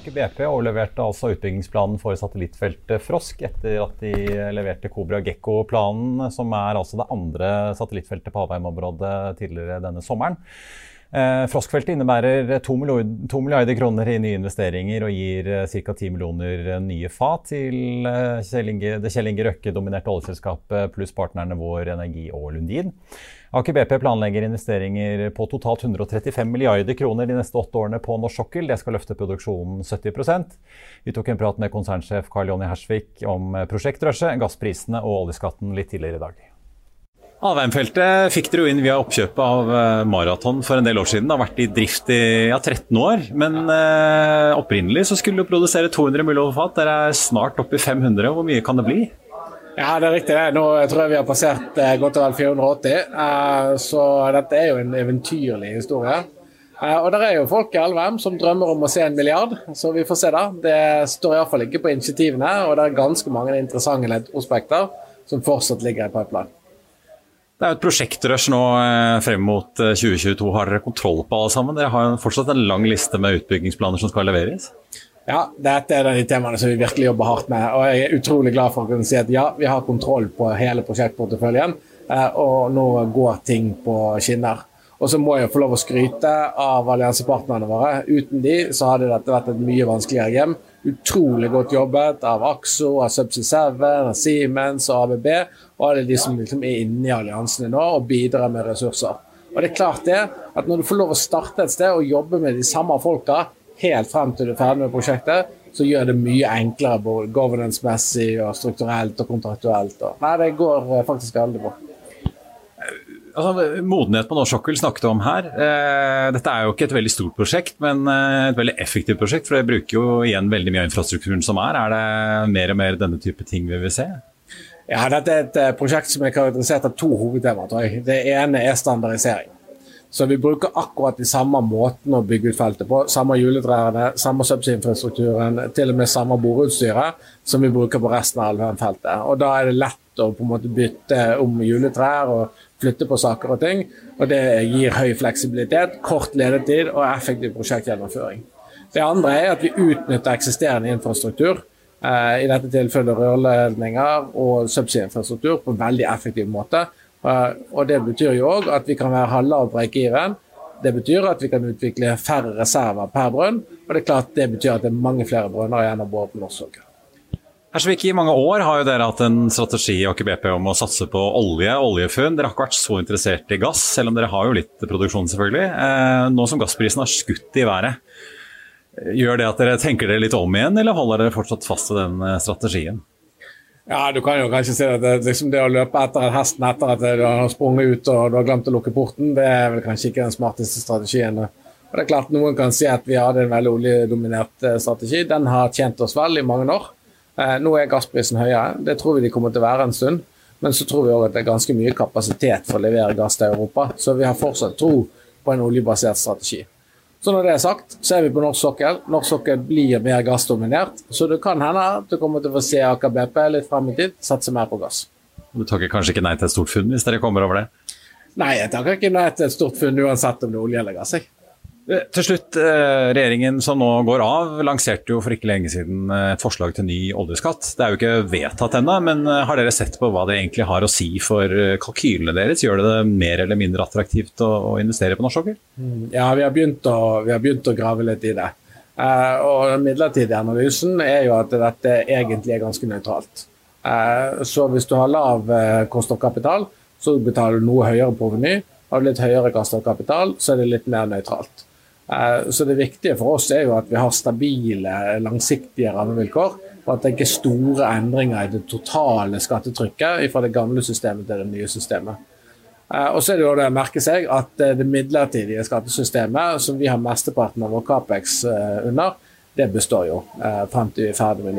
Aker BP overleverte altså utbyggingsplanen for satellittfeltet Frosk etter at de leverte Kobra Gekko-planen, som er altså det andre satellittfeltet på Havheim-området tidligere denne sommeren. Eh, Froskfeltet innebærer 2 milliarder, 2 milliarder kroner i nye investeringer og gir eh, ca. 10 millioner nye fat til eh, det Kjell Inge Røkke-dominerte oljeselskapet pluss partnerne Vår Energi og Lundin. Aker BP planlegger investeringer på totalt 135 milliarder kroner de neste åtte årene på norsk sokkel. Det skal løfte produksjonen 70% Vi tok en prat med konsernsjef Karl Jonny Hersvik om prosjektrushet, gassprisene og oljeskatten litt tidligere i dag. Alvheimfeltet fikk dere jo inn via oppkjøpet av eh, Maraton for en del år siden. Det har vært i drift i ja, 13 år, men eh, opprinnelig så skulle du produsere 200 millioner fat. Dere er snart oppe i 500. Hvor mye kan det bli? Ja, det er riktig. det. Nå tror jeg vi har passert eh, godt og vel 480, eh, så dette er jo en eventyrlig historie. Eh, og det er jo folk i Alvheim som drømmer om å se en milliard, så vi får se da. Det står iallfall ikke på initiativene, og det er ganske mange interessante prospekter som fortsatt ligger i pipeline. Det er jo et prosjektrush nå eh, frem mot eh, 2022. Har dere kontroll på alle sammen? Dere har fortsatt en lang liste med utbyggingsplaner som skal leveres? Ja, dette er de temaene som vi virkelig jobber hardt med. Og jeg er utrolig glad for å kunne si at ja, vi har kontroll på hele prosjektporteføljen, eh, og nå går ting på skinner. Og så må jeg få lov å skryte av alliansepartnerne våre. Uten de så hadde dette vært et mye vanskeligere hjem. Utrolig godt jobbet av Axo, av Subsea 7, av Siemens og ABB. Og alle de som liksom er inne i alliansene nå og bidrar med ressurser. Og det er klart det, at Når du får lov å starte et sted og jobbe med de samme folka helt frem til du er ferdig med prosjektet, så gjør det mye enklere både governance-messig og strukturelt og kontraktuelt. Og, nei, det går eh, faktisk veldig bra. Altså, modenhet på norsk sokkel snakket om her. Eh, dette er jo ikke et veldig stort prosjekt, men eh, et veldig effektivt prosjekt. For det bruker jo igjen veldig mye av infrastrukturen som er. Er det mer og mer denne type ting vi vil se? Ja, Dette er et eh, prosjekt som er karakterisert av to hovedtemaer. Det ene er standardisering. Så vi bruker akkurat de samme måtene å bygge ut feltet på. Samme juletrærne, samme subsea-infrastrukturen, til og med samme boreutstyret som vi bruker på resten av Alvheim-feltet. Og Da er det lett å på en måte bytte om juletrær og flytte på saker og ting. Og Det gir høy fleksibilitet, kort ledetid og effektiv prosjektgjennomføring. Det andre er at vi utnytter eksisterende infrastruktur, eh, i dette tilfellet rørledninger og subsea-infrastruktur, på en veldig effektiv måte. Eh, og Det betyr jo òg at vi kan være lav av break-even. Det betyr at vi kan utvikle færre reserver per brønn, og det er klart det betyr at det er mange flere brønner igjen å bore på norsk sokkel. Hersvik, I mange år har jo dere hatt en strategi i Aker BP om å satse på olje, oljefunn. Dere har ikke vært så interessert i gass, selv om dere har jo litt produksjon, selvfølgelig. Eh, nå som gassprisen har skutt i været, gjør det at dere tenker dere litt om igjen, eller holder dere fortsatt fast til den eh, strategien? Ja, Du kan jo kanskje si at det, liksom det å løpe etter en hesten etter at du har sprunget ut og du har glemt å lukke porten, det er vel kanskje ikke den smarteste strategien. Og det er klart Noen kan si at vi hadde en veldig oljedominert eh, strategi. Den har tjent oss vel i mange år. Eh, nå er gassprisen høyere. Det tror vi de kommer til å være en stund. Men så tror vi òg at det er ganske mye kapasitet for å levere gass til Europa. Så vi har fortsatt tro på en oljebasert strategi. Så når det er sagt, så er vi på norsk sokkel. Norsk sokkel blir mer gassdominert. Så det kan hende at du kommer til å få se Aker BP litt frem i tid satse mer på gass. Du takker kanskje ikke nei til et stort funn hvis dere kommer over det? Nei, jeg takker ikke nei til et stort funn uansett om det er olje eller gass. jeg. Eh, til slutt, eh, Regjeringen som nå går av, lanserte jo for ikke lenge siden eh, et forslag til ny oljeskatt. Det er jo ikke vedtatt ennå, men har dere sett på hva det egentlig har å si for kalkylene deres? Gjør det det mer eller mindre attraktivt å, investere på norsk sokkel? Mm, ja, vi har, å, vi har, begynt å, grave litt i det. Og Den midlertidige analysen er jo at dette egentlig er ganske nøytralt. Så hvis du har lav kost av kapital, så betaler du noe høyere proveny. Har du litt høyere kost av kapital, så er det litt mer nøytralt. Eh, så det viktige for oss er jo at vi har stabile, langsiktige rammevilkår. Og at det ikke er store endringer i det totale skattetrykket fra det gamle systemet til det nye systemet. Eh, og så er det jo det å merke seg at eh, det midlertidige skattesystemet, som vi har mesteparten av vår Capex under, det består jo frem til vi er ferdig med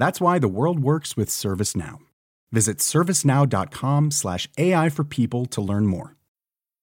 That's why the world works with ServiceNow. Visit servicenow.com/ai for people to learn more.